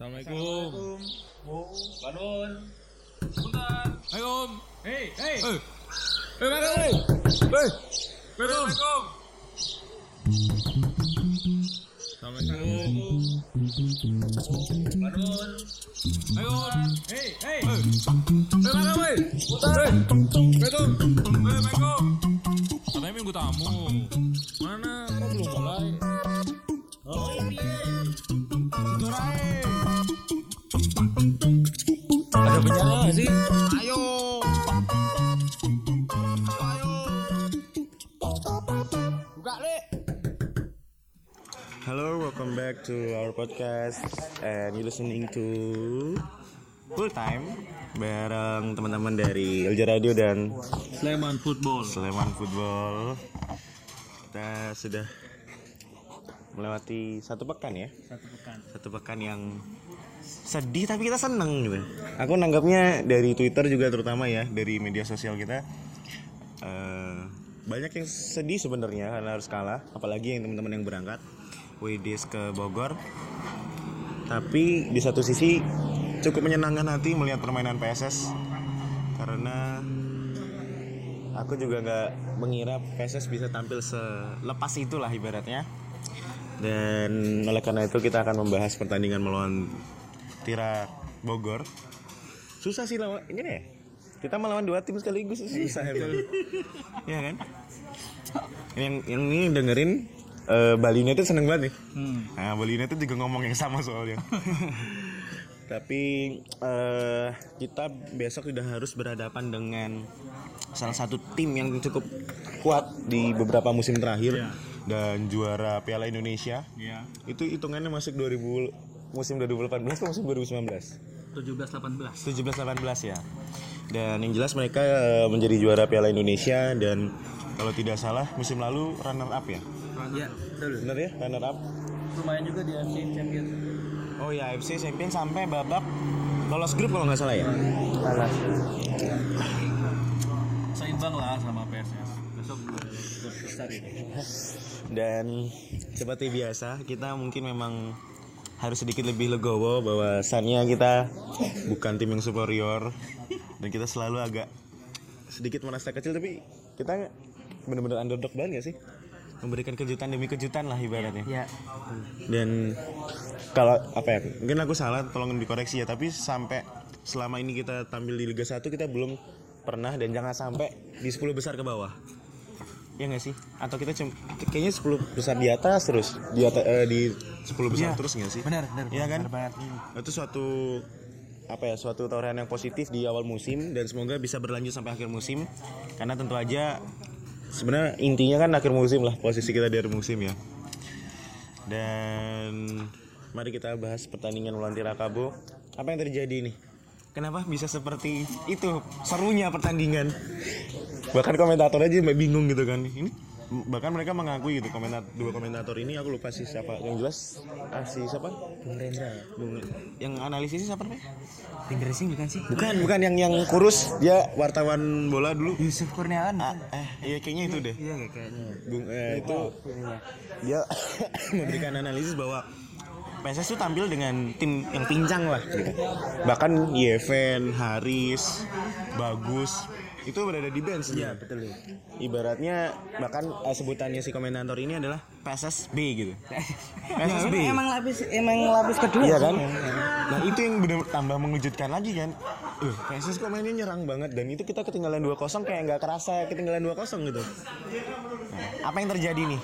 Assalamualaikum. Bangun. Sebentar. Ayo Om. Hei, hei. Eh. Eh, mana nih? Eh. Assalamualaikum. Assalamualaikum. Bangun. Ayo Om. Hei, hei. Eh. Mana weh? Bentar. Eh. Assalamualaikum. Assalamualaikum. Katanya minggu tamu. Mana? Kok belum mulai? Ada bencana sih? Ayo. Ayo. Buka, Lek. Hello, welcome back to our podcast and you listening to Full Time bareng teman-teman dari Elja Radio dan Sleman Football. Sleman Football. Kita sudah melewati satu pekan ya, Satu pekan. satu pekan yang sedih tapi kita seneng gitu. Aku nanggapnya dari Twitter juga terutama ya dari media sosial kita. eh, banyak yang sedih sebenarnya karena harus kalah, apalagi yang teman-teman yang berangkat Widis ke Bogor. Tapi di satu sisi cukup menyenangkan hati melihat permainan PSS karena aku juga nggak mengira PSS bisa tampil selepas itulah ibaratnya. Dan oleh karena itu kita akan membahas pertandingan melawan Tira Bogor. Susah sih lawan ini ya. Kita melawan dua tim sekaligus susah emang. Iya kan? Yang yang ini dengerin eh, Bali United seneng banget nih. Hmm. Nah, Bali United juga ngomong yang sama soalnya. Tapi eh, kita besok sudah harus berhadapan dengan salah satu tim yang cukup kuat di beberapa musim terakhir Iya. Dan juara Piala Indonesia. Ya. Itu hitungannya masuk 2000 musim 2018 atau musim 2019? 17 18. 17-18 ya. Dan yang jelas mereka eh, menjadi juara Piala Indonesia dan kalau tidak salah musim lalu runner up ya. Ya, betul. Benar ya, runner up. Lumayan juga di AFC Champions. Oh ya, AFC Champion sampai babak lolos grup kalau nggak salah ya. Seimbang lah sama PSS. Besok grup besar ini. Dan seperti biasa, kita mungkin memang harus sedikit lebih legowo bahwasannya kita bukan tim yang superior dan kita selalu agak sedikit merasa kecil tapi kita benar-benar underdog banget gak sih? Memberikan kejutan demi kejutan lah ibaratnya. Ya. dan kalau apa ya mungkin aku salah tolong dikoreksi ya tapi sampai selama ini kita tampil di Liga 1 kita belum pernah dan jangan sampai di 10 besar ke bawah ya nggak sih? Atau kita cuma kayaknya 10 besar di atas terus di atas eh, di 10 besar terus nggak sih? Benar, benar. Iya kan? benar banget. itu suatu apa ya suatu tawaran yang positif di awal musim dan semoga bisa berlanjut sampai akhir musim. Karena tentu aja sebenarnya intinya kan akhir musim lah posisi kita di akhir musim ya. Dan mari kita bahas pertandingan melawan Tirakabo apa yang terjadi nih? Kenapa bisa seperti itu serunya pertandingan bahkan komentator aja bingung gitu kan ini bahkan mereka mengakui gitu komentar dua komentator ini aku lupa sih siapa yang jelas ah, si siapa Bung Rendra. Bung, yang analisisnya siapa namanya? Tim Racing bukan sih? Bukan, bukan yang yang kurus, dia wartawan bola dulu. Yusuf Kurniawan. Ah, eh, iya kayaknya itu deh. Iya kayaknya. Bung, eh, itu dia memberikan analisis bahwa PSS itu tampil dengan tim yang pincang lah gitu. Bahkan Yeven, Haris, Bagus itu berada di bench. Iya, betul. Ibaratnya bahkan eh, sebutannya si komentator ini adalah PSSB gitu. PSSB. emang lapis emang lapis kedua Iya kan? Nah itu yang benar tambah mengejutkan lagi kan. Uh, PSS kok mainnya nyerang banget dan itu kita ketinggalan 2-0 kayak nggak kerasa ketinggalan 2-0 gitu. Nah, apa yang terjadi nih?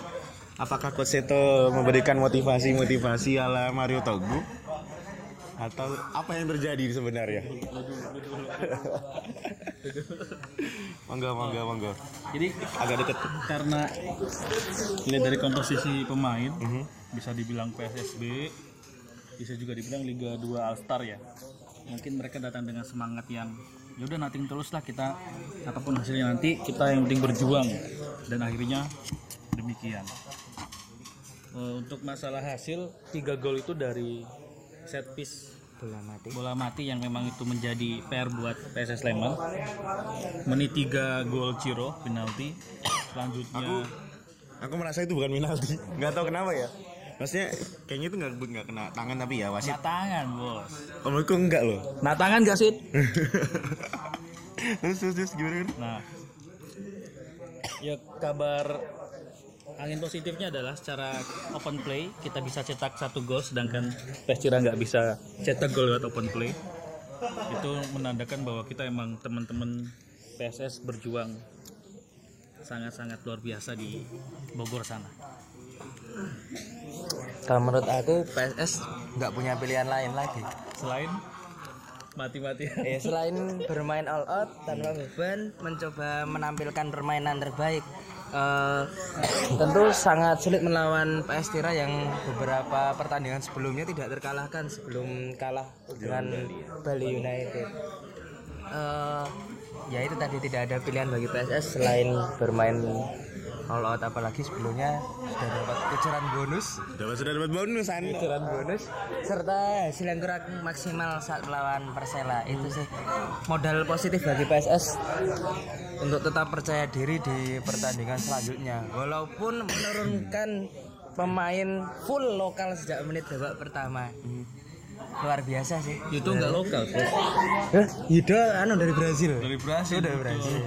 Apakah Coach Seto memberikan motivasi-motivasi ala Mario Togu? Atau apa yang terjadi sebenarnya? mangga, mangga, mangga. Jadi Agak deket. karena lihat dari komposisi pemain bisa dibilang PSSB bisa juga dibilang Liga 2 All Star ya mungkin mereka datang dengan semangat yang yaudah nanti terus lah kita apa pun hasilnya nanti kita yang penting berjuang dan akhirnya demikian Eh, untuk masalah hasil tiga gol itu dari set piece bola mati bola mati yang memang itu menjadi PR buat PSS Sleman menit 3 gol Ciro penalti selanjutnya Aku merasa itu bukan penalti. Nggak tahu kenapa ya. Maksudnya kayaknya itu nggak nggak kena tangan tapi ya wasit. Kena tangan bos. Oh, menurutku enggak loh. Kena tangan gak sih? terus terus terus gimana? Nah, ya kabar angin positifnya adalah secara open play kita bisa cetak satu gol sedangkan Persira nggak bisa cetak gol lewat open play itu menandakan bahwa kita emang teman-teman PSS berjuang sangat-sangat luar biasa di Bogor sana Kalau menurut aku PSS nggak punya pilihan lain lagi. selain mati-matian Ya selain bermain all out tanpa beban, mencoba menampilkan permainan terbaik. Eh, tentu sangat sulit melawan PS Tira yang beberapa pertandingan sebelumnya tidak terkalahkan sebelum kalah dengan Bali United. Eh, ya itu tadi tidak ada pilihan bagi PSS selain bermain all out apalagi sebelumnya sudah dapat kucuran bonus. Dapat sudah dapat bonus Anda. kucuran bonus serta hasil yang kurang maksimal saat melawan Persela. Itu sih modal positif bagi PSS untuk tetap percaya diri di pertandingan selanjutnya. Walaupun menurunkan pemain full lokal sejak menit babak pertama. Luar biasa sih. Itu nggak lokal bos Hah? Yudo anu dari Brazil. Dari Brasil dari Brazil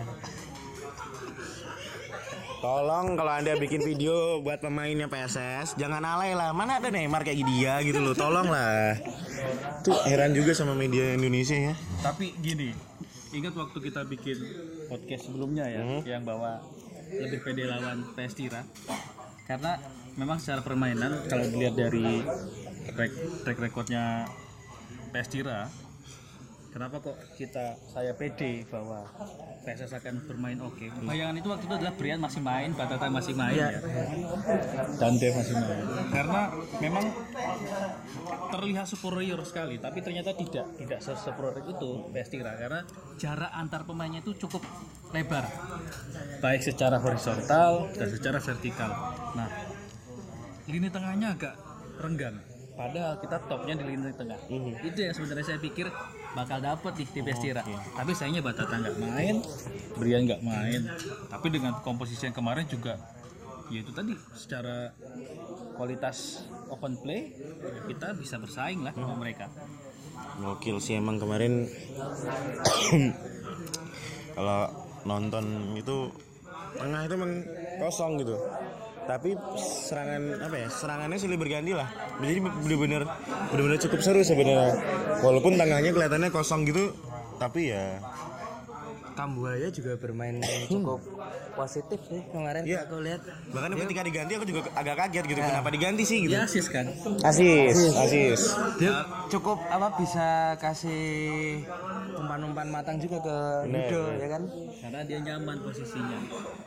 Tolong kalau anda bikin video buat pemainnya PSS jangan alay lah. Mana ada Neymar kayak dia gitu loh. Tolong lah. Tuh heran juga sama media Indonesia ya. Tapi gini, ingat waktu kita bikin podcast sebelumnya ya, yang bawa lebih pede lawan PS Tira. Karena memang secara permainan kalau dilihat dari track track recordnya PS Tira, kenapa kok kita saya pede bahwa PSS akan bermain oke? Bayangan itu waktu itu adalah Brian masih main, Batata masih main ya. Dante masih main. Karena memang terlihat superior sekali tapi ternyata tidak tidak superior itu Pestira karena jarak antar pemainnya itu cukup lebar. Baik secara horizontal dan secara vertikal. Nah lini tengahnya agak renggang. Padahal kita topnya di lini tengah. Itu yang sebenarnya saya pikir bakal dapet di di Pestira tapi sayangnya Batata nggak main Brian nggak main. Tapi dengan komposisi yang kemarin juga ya itu tadi secara kualitas open play ya kita bisa bersaing lah sama mereka. Gokil sih emang kemarin. Kalau nonton itu tengah itu emang kosong gitu. Tapi serangan apa ya? Serangannya silih berganti lah. Jadi bener-bener bener-bener cukup seru sebenarnya. Walaupun tengahnya kelihatannya kosong gitu, tapi ya Kambuaya juga bermain cukup positif sih kemarin Iya. aku lihat bahkan ketika diganti aku juga agak kaget gitu. Kenapa diganti sih gitu? dia asis kan Asis, asis. dia cukup apa bisa kasih umpan-umpan matang juga ke Yudo ya kan? Karena dia nyaman posisinya.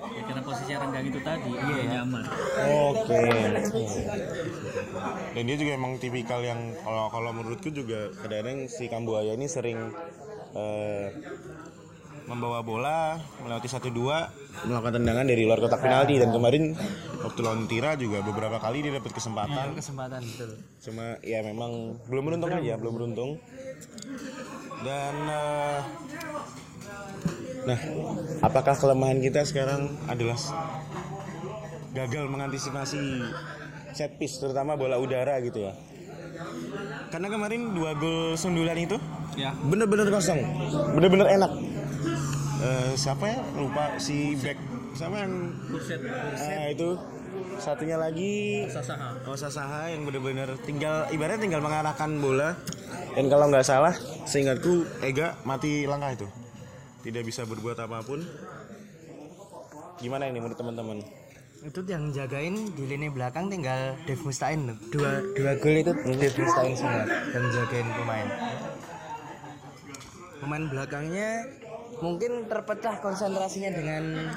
Ya karena posisinya renggang itu tadi dia nyaman. Oke. Dan dia juga emang tipikal yang kalau kalau menurutku juga kadang-kadang si Kambuaya ini sering eh, membawa bola melewati satu dua melakukan tendangan dari luar kotak penalti. Dan kemarin waktu lawan Tira juga beberapa kali dia dapat kesempatan. Kesempatan betul. Cuma ya memang belum beruntung aja belum beruntung. Dan eh, nah apakah kelemahan kita sekarang adalah gagal mengantisipasi set piece terutama bola udara gitu ya? Karena kemarin dua gol sundulan itu ya. bener-bener kosong bener-bener enak Eh, siapa ya? Lupa si back sama yang Kurset ah, itu. Satunya lagi. Sasaha Oh Sasaha yang bener-bener tinggal ibaratnya tinggal mengarahkan bola. Dan kalau nggak salah seingatku Ega mati langkah itu. Tidak bisa berbuat apa pun. Gimana ini menurut teman-teman? Itu yang jagain di lini belakang tinggal Dev Mustain loh. dua dua gol itu Dev Mustain semua yang jagain pemain. Pemain belakangnya mungkin terpecah konsentrasinya dengan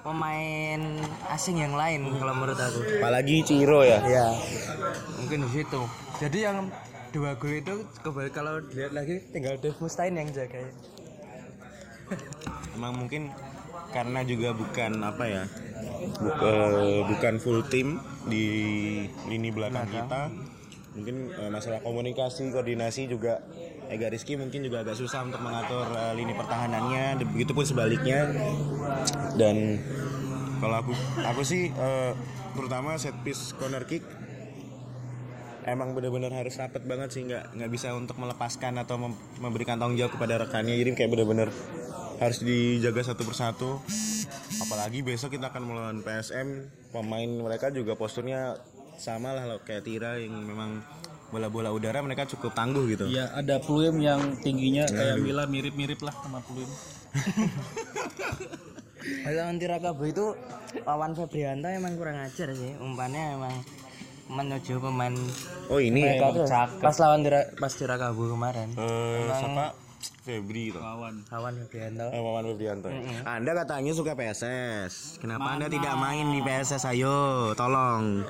pemain asing yang lain kalau menurut aku. Apalagi Ciro ya. Ya mungkin di situ. Jadi yang dua gol itu kembali kalau dilihat lagi tinggal Dev Mustain yang jagain. Emang mungkin karena juga bukan apa ya bu- eh, bukan full tim di lini belakang. kita. Mungkin eh, masalah komunikasi koordinasi juga Ega Rizky mungkin juga agak susah untuk mengatur eh, lini pertahanannya dan begitupun sebaliknya. Dan kalau aku aku sih eh, terutama set piece corner kick emang bener-bener harus rapet banget sih nggak nggak bisa untuk melepaskan atau mem- memberikan tanggung jawab kepada rekannya. Jadi kayak bener-bener harus dijaga satu persatu. Apalagi besok kita akan melawan PSM pemain mereka juga posturnya sama lah kayak Tira yang memang bola-bola udara mereka cukup tangguh gitu Ya ada Pluim yang tingginya kayak Mila mirip-mirip lah sama Pluim. Lawan Tirakabo itu lawan Febrianto emang kurang ajar sih. Umpannya emang menuju pemain oh ini mereka tuh. Pas lawan Tira, pas Tirakabo kemarin. eh, siapa Febri itu Lawan. Lawan Febrianto. Eh, Maman Febrianto. Anda katanya suka PSS. Kenapa Anda tidak main di PSS? Ayo, tolong.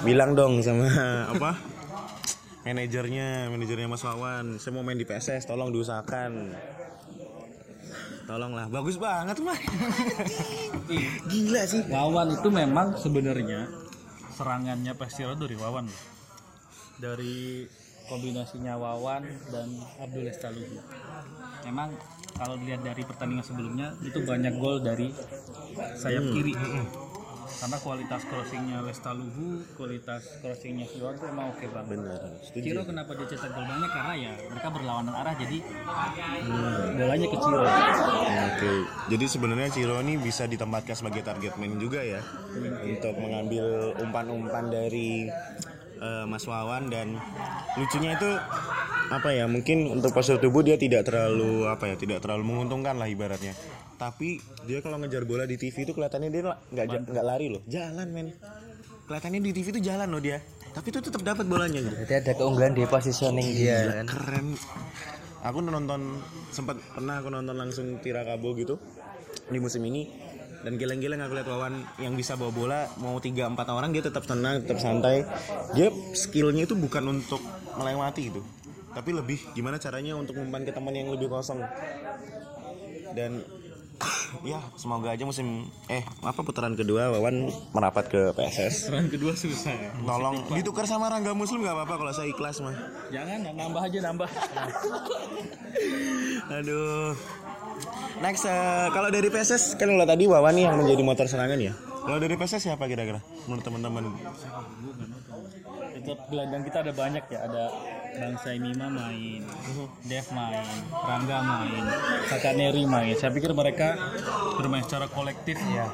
Bilang dong sama apa? Manajernya, manajernya Mas Wawan. Saya mau main di PSS, tolong diusahakan. Tolonglah, bagus banget mah. Gila sih. Wawan itu memang sebenarnya serangannya Persiro dari Wawan loh. Dari kombinasinya Wawan dan Abdul Estaluhu. Memang kalau dilihat dari pertandingan sebelumnya itu banyak gol dari sayap kiri. Karena kualitas crossingnya Lestaluhu, kualitas crossingnya Siwan itu emang oke banget. Benar, setuju. Ciro kenapa dia cetak gol banyak karena ya mereka berlawanan arah jadi bolanya ke Ciro. Oke, jadi sebenarnya Ciro ini bisa ditempatkan sebagai target man juga ya untuk mengambil umpan-umpan dari eh, Mas Wawan dan lucunya itu apa ya mungkin untuk postur tubuh dia tidak terlalu apa ya tidak terlalu menguntungkan lah ibaratnya. Tapi dia kalau ngejar bola di TV itu kelihatannya dia nggak nggak lari loh, jalan men. Kelihatannya di TV itu jalan loh dia. Tapi itu tetap dapat bolanya gitu. Berarti ada keunggulan di positioning dia kan. keren aku nonton sempat pernah aku nonton langsung Tirakabo gitu di musim ini dan geleng-geleng aku lihat Wawan yang bisa bawa bola mau 3 4 orang dia tetap tenang, tetap santai. Dia skillnya itu bukan untuk melewati itu. Tapi lebih gimana caranya untuk umpan ke teman yang lebih kosong. Dan ya semoga aja musim eh apa putaran kedua Wawan merapat ke PSS. Serangan kedua susah ya. Tolong ditukar sama Rangga Muslim nggak apa-apa kalau saya ikhlas mah. Jangan nambah aja nambah. Aduh. Next, eh, kalau dari PSS kan kalau tadi Wawan nih yang menjadi motor serangan ya. Kalau dari PSS siapa kira-kira menurut teman-teman? Tetap gelandang kita ada banyak ya, ada Bang Saimima main, Dev main, Rangga main, Kakak Neri main. Saya pikir mereka bermain secara kolektif ya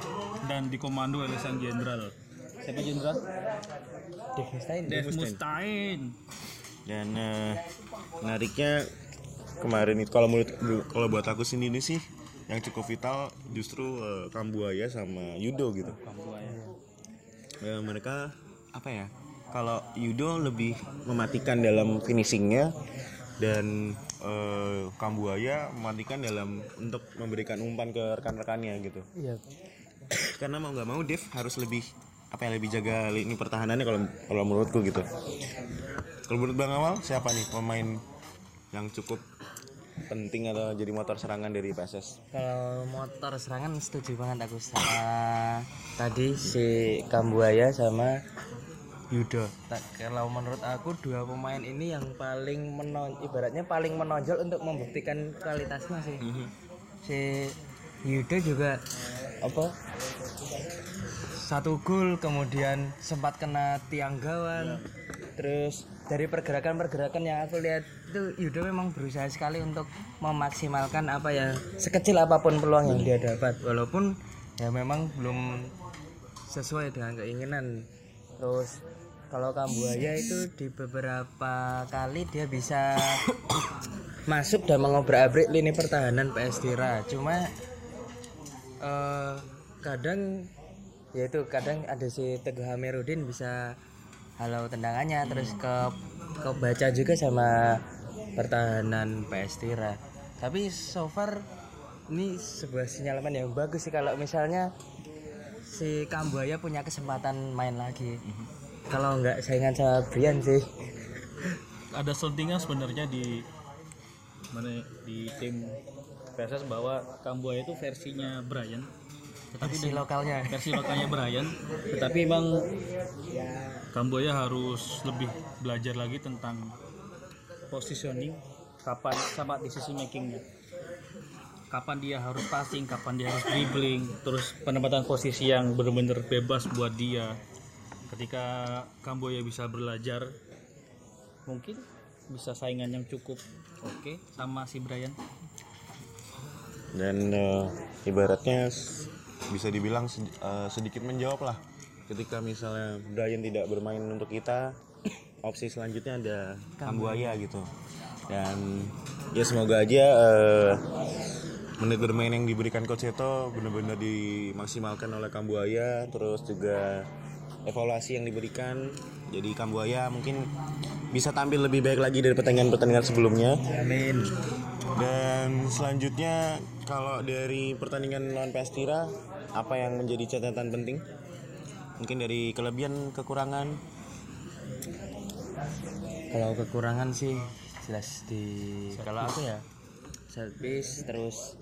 dan dikomando oleh sang jenderal. Siapa jenderal? Dave Mustaine. Dev Mustain. Dan eh, menariknya kemarin itu kalau menurut kalau buat aku sendiri sih yang cukup vital justru eh, Kambuaya sama Yudo gitu. Ya, mereka apa ya? Kalau Yudo lebih mematikan dalam finishingnya dan eh, Kambuaya mematikan dalam untuk memberikan umpan ke rekan-rekannya gitu. Iya. Karena mau nggak mau Dev harus lebih apa ya lebih jaga lini pertahanannya kalau kalau menurutku gitu. Kalau menurut Bang Awal siapa nih pemain yang cukup penting atau jadi motor serangan dari PSS? Kalau motor serangan setuju banget aku sama tadi si Kambuaya sama Yudo. Tak, kalau menurut aku dua pemain ini yang paling menon ibaratnya paling menonjol untuk membuktikan kualitasnya sih. Si Yudo juga apa? Satu gol kemudian sempat kena tiang gawang. Terus dari pergerakan-pergerakan yang aku lihat itu Yudo memang berusaha sekali untuk memaksimalkan apa ya sekecil apa pun peluang yang dia dapat. Walaupun ya memang belum sesuai dengan keinginan. Terus kalau Kambuaya itu di beberapa kali dia bisa masuk dan mengobrak-abrik lini pertahanan PS Tira cuma eh, kadang ya itu kadang ada si Teguh Hamirudin bisa halau tendangannya terus ke kebaca juga sama pertahanan PS Tira. Tapi so far ini sebuah sinyalemen yang bagus sih kalau misalnya si Kambuaya punya kesempatan main lagi. Kalau nggak saingan sama Brian sih. Ada selentingan sebenarnya di mana ya, di tim PSS bahwa Kambuaya itu versinya Brian. Tetapi si lokalnya. versi lokalnya Brian. Tetapi emang Kamboya harus lebih belajar lagi tentang positioning kapan sama decision makingnya. Kapan dia harus passing kapan dia harus dribbling terus penempatan posisi yang benar-benar bebas buat dia. Ketika Kamboya bisa belajar mungkin bisa saingan yang cukup. Oke sama si Brian. Dan eh, ibaratnya bisa dibilang eh, sedikit menjawab lah ketika misalnya Brian tidak bermain untuk kita opsi selanjutnya ada Kambuaya gitu dan ya semoga aja eh, menit bermain yang diberikan coach Seto benar-benar dimaksimalkan oleh Kambuaya terus juga evaluasi yang diberikan jadi Kambuaya mungkin bisa tampil lebih baik lagi dari pertandingan-pertandingan sebelumnya Amin. dan selanjutnya kalau dari pertandingan lawan Pastira apa yang menjadi catatan penting? Mungkin dari kelebihan kekurangan. Kalau kekurangan sih jelas di kalau aku ya? Set piece terus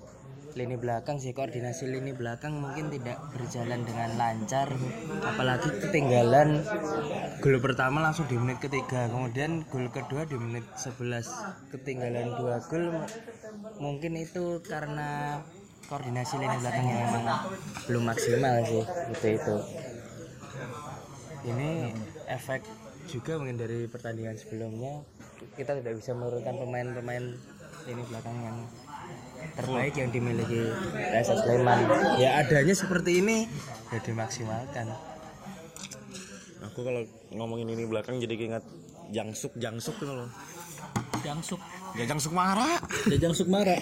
lini belakang sih. Koordinasi lini belakang mungkin tidak berjalan dengan lancar. Apalagi ketinggalan gol pertama langsung di menit ketiga. Kemudian gol kedua di menit 11 ketinggalan dua gol mungkin itu karena koordinasi lini belakang yang memang belum maksimal sih itu itu ini efek juga mungkin dari pertandingan sebelumnya kita tidak bisa menurunkan pemain-pemain ini belakang yang terbaik yang dimiliki PSS Sleman ya adanya seperti ini ya dimaksimalkan Aku kalau ngomongin ini belakang jadi ingat Jangsuk Jangsuk gitu loh. Jangsuk Jajang Sukmara. Jajang Sukmara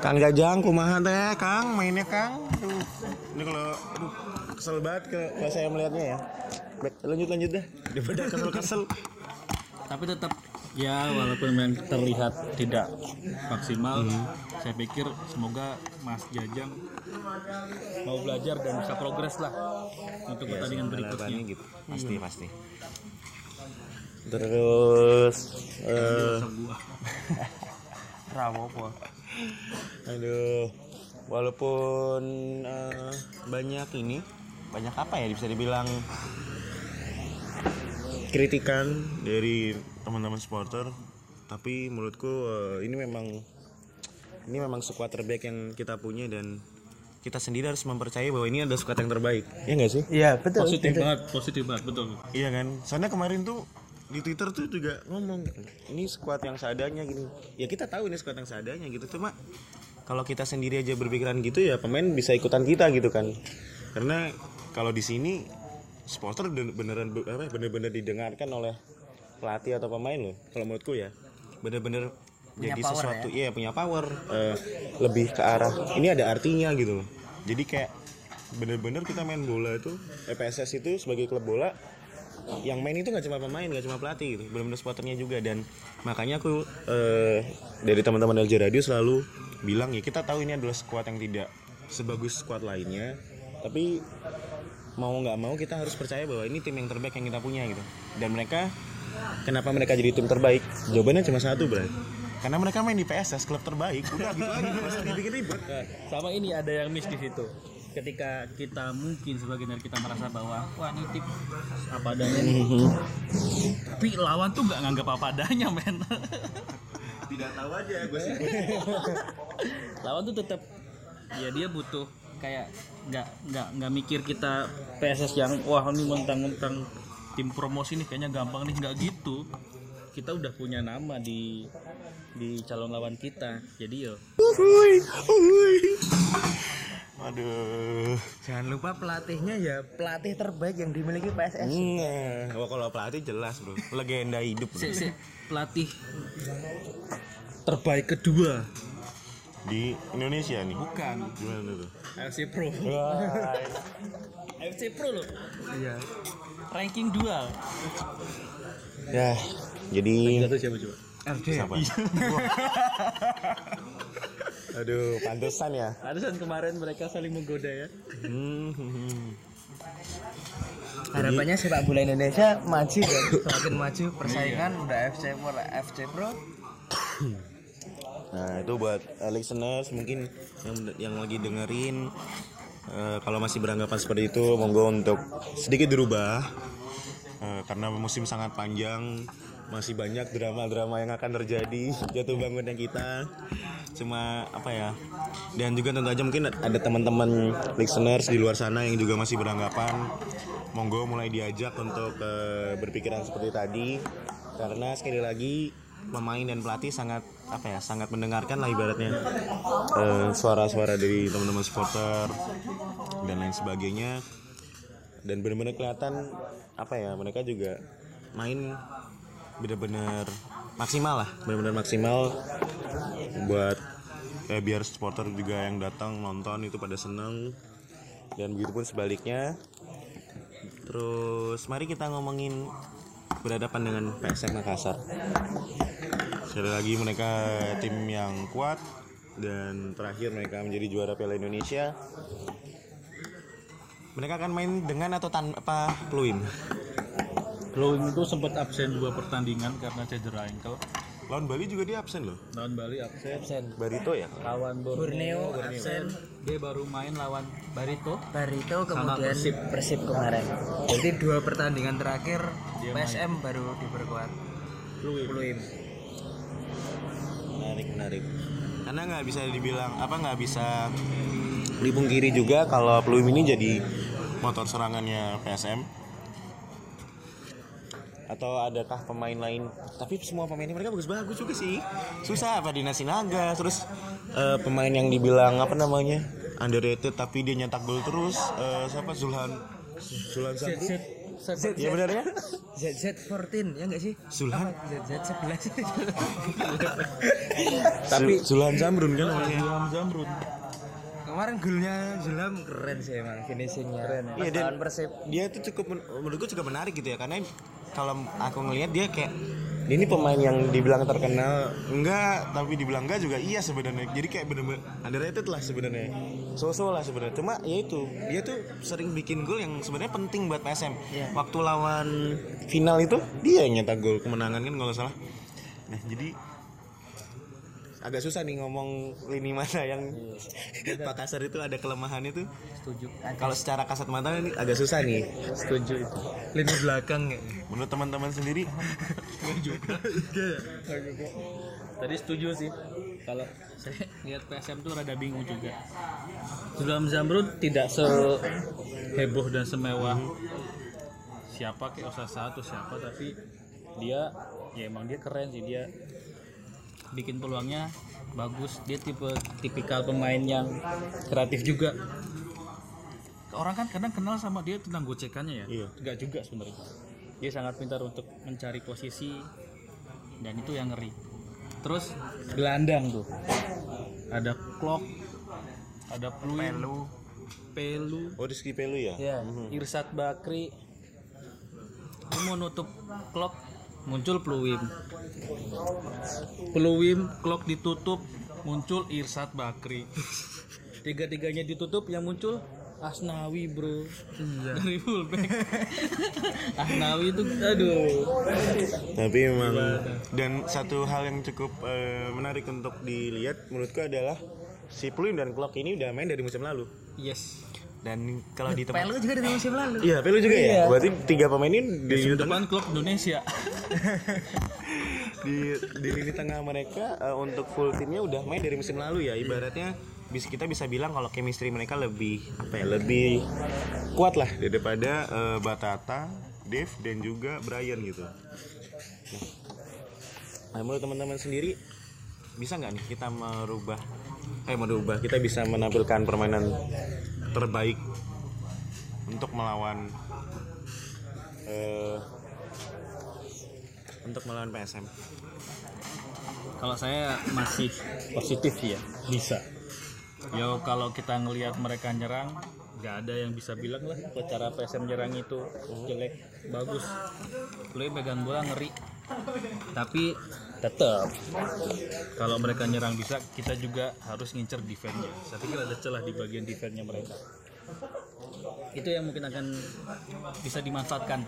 Kang Jajang kumaha teh Kang mainnya Kang. Aduh. Ini kalau aduh, kesel banget kalau saya melihatnya ya. Baik, lanjut lanjut dah. Daripada kesel-kesel. tapi tetap ya walaupun memang terlihat tidak maksimal saya pikir semoga Mas Jajang mau belajar dan bisa progres lah untuk pertandingan berikutnya gitu. Pasti pasti. Terus eh Rawopo Aduh, walaupun eh, banyak ini, banyak apa ya bisa dibilang kritikan dari teman-teman supporter, tapi menurutku eh, ini memang ini memang squad terbaik yang kita punya dan kita sendiri harus mempercayai bahwa ini adalah squad yang terbaik. Iya nggak sih? iya betul positif banget positif banget betul Iya kan? Soalnya kemarin tuh di Twitter tuh juga ngomong ini squad yang seadanya gini. Ya kita tahu ini squad yang seadanya gitu. Cuma kalau kita sendiri aja berpikiran gitu ya pemain bisa ikutan kita gitu kan. Karena kalau di sini supporter ben- beneran be- apa bener-bener didengarkan oleh pelatih atau pemain loh. Kalau menurutku ya bener-bener jadi power sesuatu iya punya power eh, lebih ke arah ini ada artinya gitu loh. Jadi kayak bener-bener kita main bola itu EPSS itu sebagai klub bola yang main itu nggak cuma pemain nggak cuma pelatih gitu benar-benar supporternya juga dan makanya aku eh, dari teman-teman LJ Radio selalu bilang ya kita tahu ini adalah squad yang tidak sebagus squad lainnya tapi mau nggak mau kita harus percaya bahwa ini tim yang terbaik yang kita punya gitu. Dan mereka kenapa mereka jadi tim terbaik? Jawabannya cuma satu bro karena mereka main di PSS klub terbaik. Udah gitu aja. Dibikin ribet. Nah, sama ini ada yang miss di situ. Ketika kita mungkin sebagian dari kita merasa bahwa wah ini tim apa adanya nih. Tapi lawan tuh nggak nganggap apa adanya men. Tidak tahu aja gue sih. Lawan tuh tetap ya dia butuh kayak nggak nggak nggak mikir kita PSS yang wah ini mentang-mentang tim promosi nih kayaknya gampang nih. Nggak gitu. Kita udah punya nama di di calon lawan kita. Jadi yo. Aduh. Jangan lupa pelatihnya ya pelatih terbaik yang dimiliki PSS Nah, oh, kalau pelatih jelas bro, legenda hidup bro. si, si, pelatih terbaik kedua di Indonesia nih. bukan. Gimana tuh? FC Pro. FC Pro loh. Iya. Ranking 2 Ya, jadi siapa coba? RD siapa? Aduh, pantesan ya. Pantesan kemarin mereka saling menggoda ya. Hmm, harapannya sepak bola Indonesia maju dan semakin maju persaingan udah FC Pro FC Pro Nah, itu buat uh, listeners mungkin yang yang lagi dengerin uh, kalau masih beranggapan seperti itu, monggo untuk sedikit dirubah. Uh, karena musim sangat panjang masih banyak drama-drama yang akan terjadi jatuh bangunnya kita cuma apa ya dan juga tentu aja mungkin ada teman-teman listeners di luar sana yang juga masih beranggapan monggo mulai diajak untuk eh, berpikiran seperti tadi karena sekali lagi pemain dan pelatih sangat apa ya sangat mendengarkan lah ibaratnya. Eh, suara-suara dari teman-teman supporter dan lain sebagainya. Dan benar-benar kelihatan apa ya mereka juga main benar-benar maksimal lah benar-benar maksimal buat eh, biar supporter juga yang datang nonton itu pada seneng. Dan begitu pun sebaliknya. Terus mari kita ngomongin berhadapan dengan PSM Makassar. Sekali lagi mereka tim yang kuat dan terakhir mereka menjadi juara Piala Indonesia. Mereka akan main dengan atau tanpa Pluim? Glowing itu sempat absen dua pertandingan karena cedera ankle. lawan Bali juga dia absen loh. Lawan Bali absen. absen. Barito ya? Lawan Borneo absen. Dia baru main lawan Barito. Barito Sama kemudian Persib. Persib kemarin. Jadi dua pertandingan terakhir PSM baru diperkuat. Pluim. Menarik menarik. Karena nggak bisa dibilang apa nggak bisa dipungkiri juga kalau Pluim ini jadi motor serangannya PSM atau adakah pemain lain? Tapi semua pemain mereka bagus-bagus juga sih. Susah apa Dina Sinaga terus eh, pemain yang dibilang apa namanya underrated tapi dia nyetak gol terus eh, siapa? Zulhan Zulhan Sabri ya benar ya? ZZ14 ya enggak sih? Zulhan ZZ11 tapi Zulhan Zamrun kan? Namanya Ilham Zamrun. kemarin golnya Zulam keren sih emang finishingnya. Keren. Ya. Iya, dan- Persib. dia itu cukup men- menurutku cukup menarik gitu ya karena kalau aku ngelihat dia kayak ini pemain yang dibilang terkenal. Enggak tapi dibilang enggak juga iya sebenarnya. Jadi kayak bener-bener underrated lah sebenarnya. So-so lah sebenarnya. Cuma ya itu dia tuh sering bikin gol yang sebenarnya penting buat PSM Iya. waktu lawan final itu? Dia yang nyetak gol kemenangan kan kalau salah. Nah jadi agak susah nih ngomong lini mana yang Pak Kasar itu ada kelemahannya tuh Setuju. kalau secara kasat mata ini agak susah nih. Setuju itu. lini belakang ya. Menurut teman-teman sendiri? Tadi setuju sih. Kalau saya lihat PSM tuh rada bingung juga. Zulham Zamrun tidak seheboh dan semewah siapa kayak Osasa atau siapa tapi dia ya emang dia keren sih. Dia bikin peluangnya bagus. Dia tipe tipikal pemain yang kreatif juga. Orang kan kadang kenal sama dia tentang gocekannya ya? Iya. enggak juga sebenarnya. Dia sangat pintar untuk mencari posisi dan itu yang ngeri. Terus gelandang tuh. Ada clock ada pelu pelu. Oh Rizky Pelu ya? Ya Irsat Bakri. Ini mau nutup clock muncul Pluwim Pluwim clock ditutup muncul Irsat Bakri. Tiga-tiganya ditutup yang muncul Asnawi bro. Dari fullback Asnawi itu aduh. Tapi memang dan satu hal yang cukup eh, menarik untuk dilihat menurutku adalah si Pluim dan Klok ini udah main dari musim lalu. Yes dan kalau di tempat Pelu juga dari musim lalu iya Pelu juga ya? Berarti tiga pemain ini di musim lini depan klub Indonesia. Di, di lini tengah mereka eh, untuk full timnya udah main dari musim lalu ya. Ibaratnya bisa kita bisa bilang kalau chemistry mereka lebih apa ya lebih kuat lah daripada eh, Batata, Dev dan juga Brian gitu. Nah, menurut teman-teman sendiri bisa nggak nih kita merubah eh merubah kita bisa menampilkan permainan terbaik untuk melawan eh, untuk melawan PSM. Kalau saya masih positif ya, bisa. Ya kalau kita ngelihat mereka nyerang, nggak ada yang bisa bilang lah kalau cara PSM nyerang itu jelek, bagus. Lu pegang bola ngeri. Tapi tetap kalau mereka nyerang bisa, kita juga harus ngincer defense-nya. Saya pikir ada celah di bagian defense-nya mereka. Itu yang mungkin akan bisa dimanfaatkan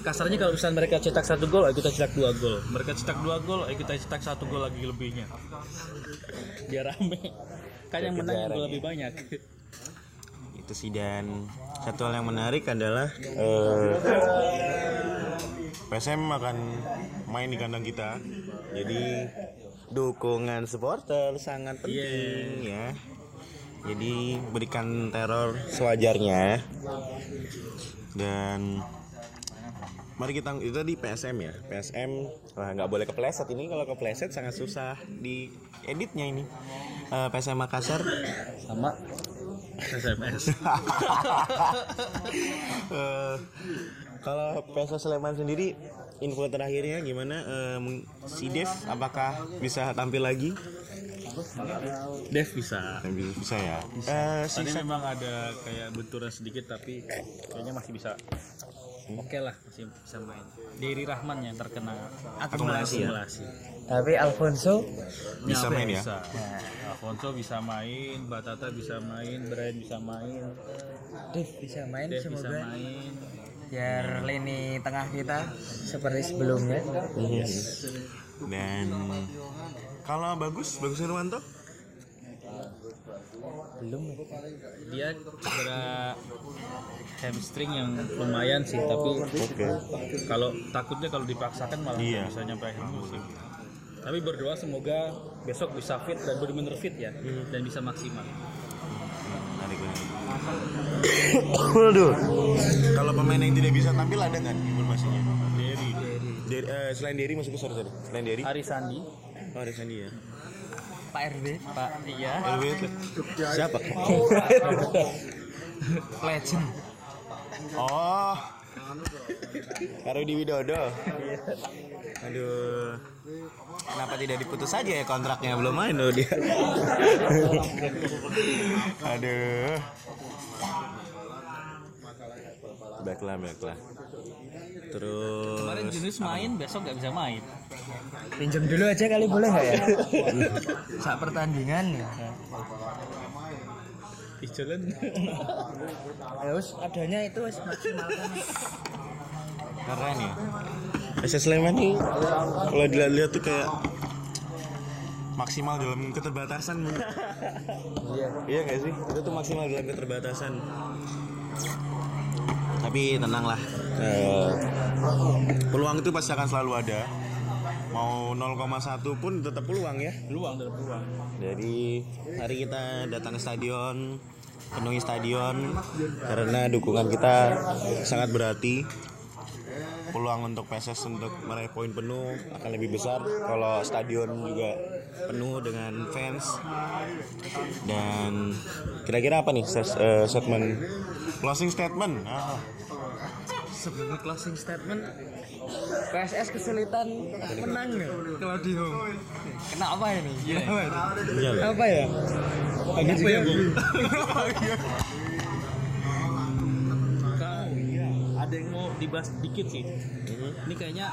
kasarnya kalau misalnya mereka cetak satu gol, ayo kita cetak dua gol. Mereka cetak dua gol, ayo kita cetak satu gol lagi lebihnya. Biar rame. Kan yang menang lebih banyak. Itu sih. Dan satu hal yang menarik adalah eh, PSM akan main di kandang kita. Jadi dukungan supporter sangat penting ya. Jadi berikan teror sewajarnya. Dan mari kita itu tadi PSM ya. PSM wah nggak boleh kepleset ini. Kalau kepleset sangat susah di editnya ini. Eh, PSM Makassar. Sama SMS Eh, kalau PSM Sleman sendiri info terakhirnya gimana? Eh, mung- si Dev apakah bisa tampil lagi? Dev bisa. Eh, bisa, bisa. Ya Eh, si tadi memang ada kayak benturan sedikit tapi kayaknya masih bisa oke lah masih bisa main. Diri Rahman yang terkena Akumulasi ya? Tapi Alfonso bisa Nyampe main ya? bisa. Alfonso bisa main Batata bisa main Brian bisa main. Dev bisa main bisa semoga main. biar lini tengah kita seperti sebelumnya. dan kalau bagus bagus Irwanto Belum. dia cedera hamstring yang lumayan sih tapi oke kalau takutnya kalau dipaksakan malah Iya. bisa nyampe akhir musim tapi berdoa semoga besok bisa fit dan benar-benar fit ya dan bisa maksimal Waduh. Kalau pemain yang tidak bisa tampil ada nggak informasinya? Derry Dari, eh, selain Derry maksudnya sorry sorry. Selain Derry? Ari Sandi Oh ada Sandi ya. Pak RW, Pak iya itu siapa? legend. Oh. Karo di Widodo. Aduh. Kenapa tidak diputus saja ya kontraknya belum main loh dia. Aduh. Baiklah, baiklah. Terus kemarin Junus main besok nggak bisa main Pinjam dulu aja kali boleh nggak ya? Saat pertandingan ya. Ih, jalan Ya adanya itu wis maksimalkan. keren ya. SS Sleman nih kalau dilihat-lihat tuh kayak maksimal dalam keterbatasan Iya. Iya gak sih? Itu tuh maksimal dalam keterbatasan. Tapi tenanglah. Eh, peluang itu pasti akan selalu ada. Mau 0,1 pun tetap peluang ya. peluang dalam peluang Jadi hari kita datang ke stadion, penuhi stadion karena dukungan kita sangat berarti. Peluang untuk PSS untuk meraih poin penuh akan lebih besar kalau stadion juga penuh dengan fans. Dan kira-kira apa nih ses- eh, statement closing statement? Ah, Sebelum closing statement, PSS kesulitan menang ya Claudio. Kenapa ini? Kenapa ini? iya lah. Apa ya? apa ya Bung? Kau, ada yang mau dibahas dikit sih ini kayaknya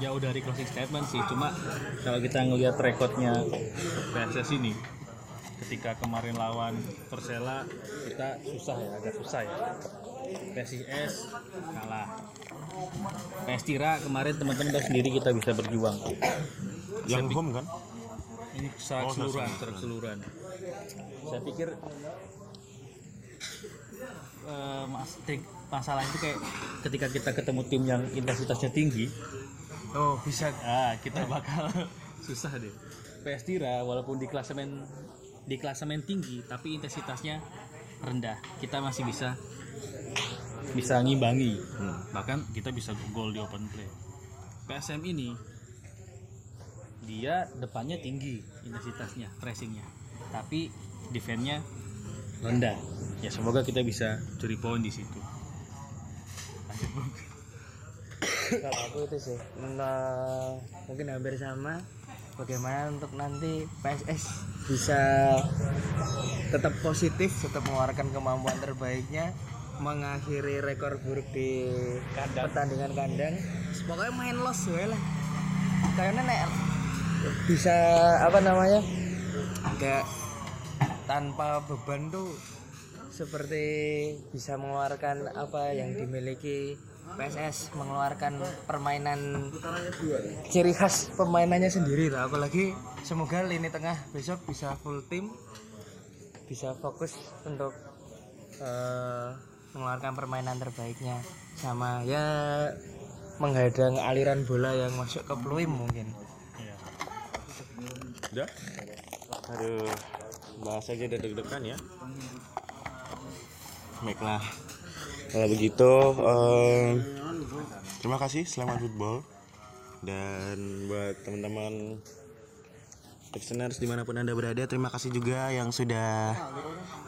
jauh dari closing statement sih cuma kalau kita ngelihat rekodnya PSS ini ketika kemarin lawan Persela kita susah ya agak susah ya PSIS kalah. PS Tira kemarin teman-teman tahu sendiri kita bisa berjuang. Yang home kan? ini secara Oh, keseluruhan secara secara keseluruhan saya pikir mas, tik- masalah itu kayak ketika kita ketemu tim yang intensitasnya tinggi Oh, bisa. ah kita bakal susah deh. PS Tira walaupun di klasemen di klasemen tinggi tapi intensitasnya rendah. Kita masih bisa bisa ngimbangi. Bahkan kita bisa gol di open play. PSM ini dia depannya tinggi intensitasnya pressingnya tapi defense-nya rendah. Ya semoga kita bisa curi poin di situ. Kalau aku itu sih. Nah, mungkin hampir sama. Bagaimana untuk nanti PSS bisa tetap positif tetap mengeluarkan kemampuan terbaiknya mengakhiri rekor buruk di pertandingan kandang. Pokoknya main los ya lah. Kayaknya nek bisa apa namanya kayak tanpa beban tuh seperti bisa mengeluarkan apa yang dimiliki PSS mengeluarkan permainan ciri khas permainannya sendiri lah. Apalagi semoga lini tengah besok bisa full tim bisa fokus untuk eh, mengeluarkan permainan terbaiknya sama ya menghadang aliran bola yang masuk ke peluim mungkin. Udah? Aduh, bahas aja udah deg-degan ya. Baiklah. Kalau begitu, em, terima kasih selamat football dan buat teman-teman listeners di mana pun anda berada, terima kasih juga yang sudah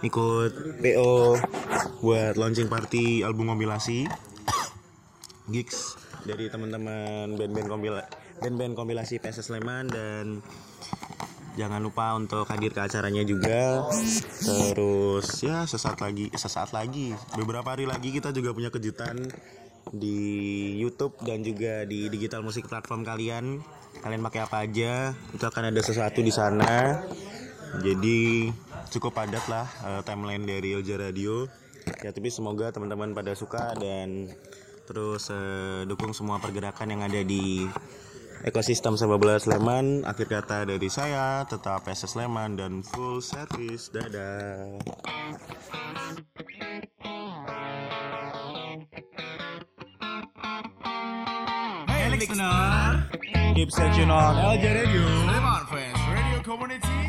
ikut PO buat launching party album kompilasi. Gigs dari teman-teman band-band kompila band-band kompilasi PSS Sleman dan jangan lupa untuk hadir ke acaranya juga. Terus ya sesaat lagi sesaat lagi. Beberapa hari lagi kita juga punya kejutan di YouTube dan juga di digital musik platform kalian kalian pakai apa aja itu akan ada sesuatu di sana. Jadi cukup padat lah eh, timeline dari Elja Radio. Ya tapi semoga teman-teman pada suka dan terus eh, dukung semua pergerakan yang ada di ekosistem sepak bola Sleman. Akhir kata dari saya tetap SS Sleman dan full service. Dadah. Hey listener, keep searching on. LJ Radio. On, Fans Radio Community